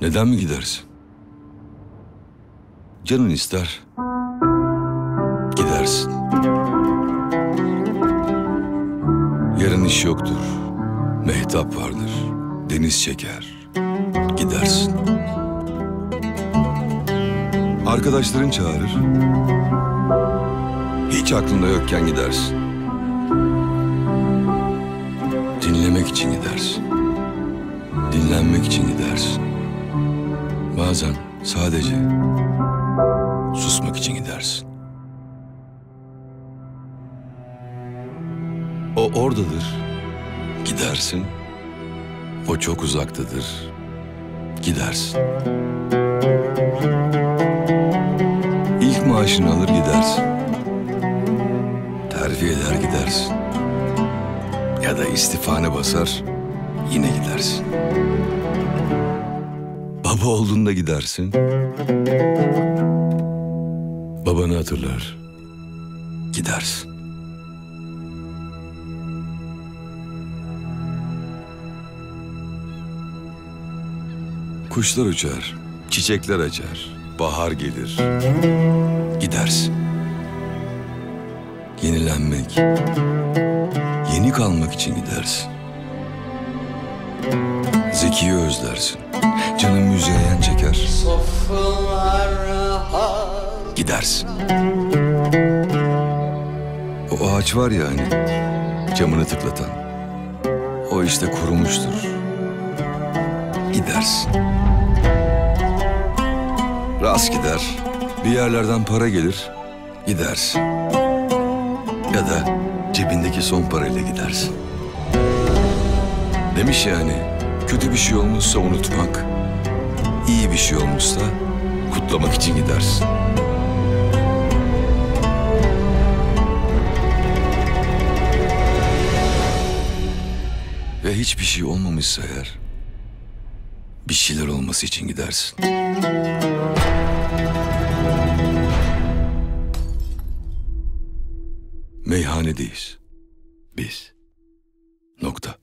Neden mi gidersin? Canın ister. Gidersin. Yarın iş yoktur. Mehtap vardır. Deniz çeker. Gidersin. Arkadaşların çağırır. Hiç aklında yokken gidersin. Dinlemek için gidersin. Dinlenmek için gidersin. Bazen sadece susmak için gidersin. O oradadır. Gidersin. O çok uzaktadır. Gidersin. İlk maaşını alır gidersin. Terfi eder gidersin. Ya da istifanı basar yine gidersin. Baba olduğunda gidersin. Babanı hatırlar. Gidersin. Kuşlar uçar, çiçekler açar, bahar gelir. Gidersin. Yenilenmek, yeni kalmak için gidersin. Zeki'yi özlersin. Canın müzeyyen çeker. Gidersin. O ağaç var ya hani camını tıklatan. O işte kurumuştur. Gidersin. Rast gider. Bir yerlerden para gelir. Gidersin. Ya da cebindeki son parayla gidersin. Demiş yani kötü bir şey olmuşsa unutmak, iyi bir şey olmuşsa kutlamak için gidersin. Ve hiçbir şey olmamışsa eğer bir şeyler olması için gidersin. Meyhanedeyiz. Biz. Nokta.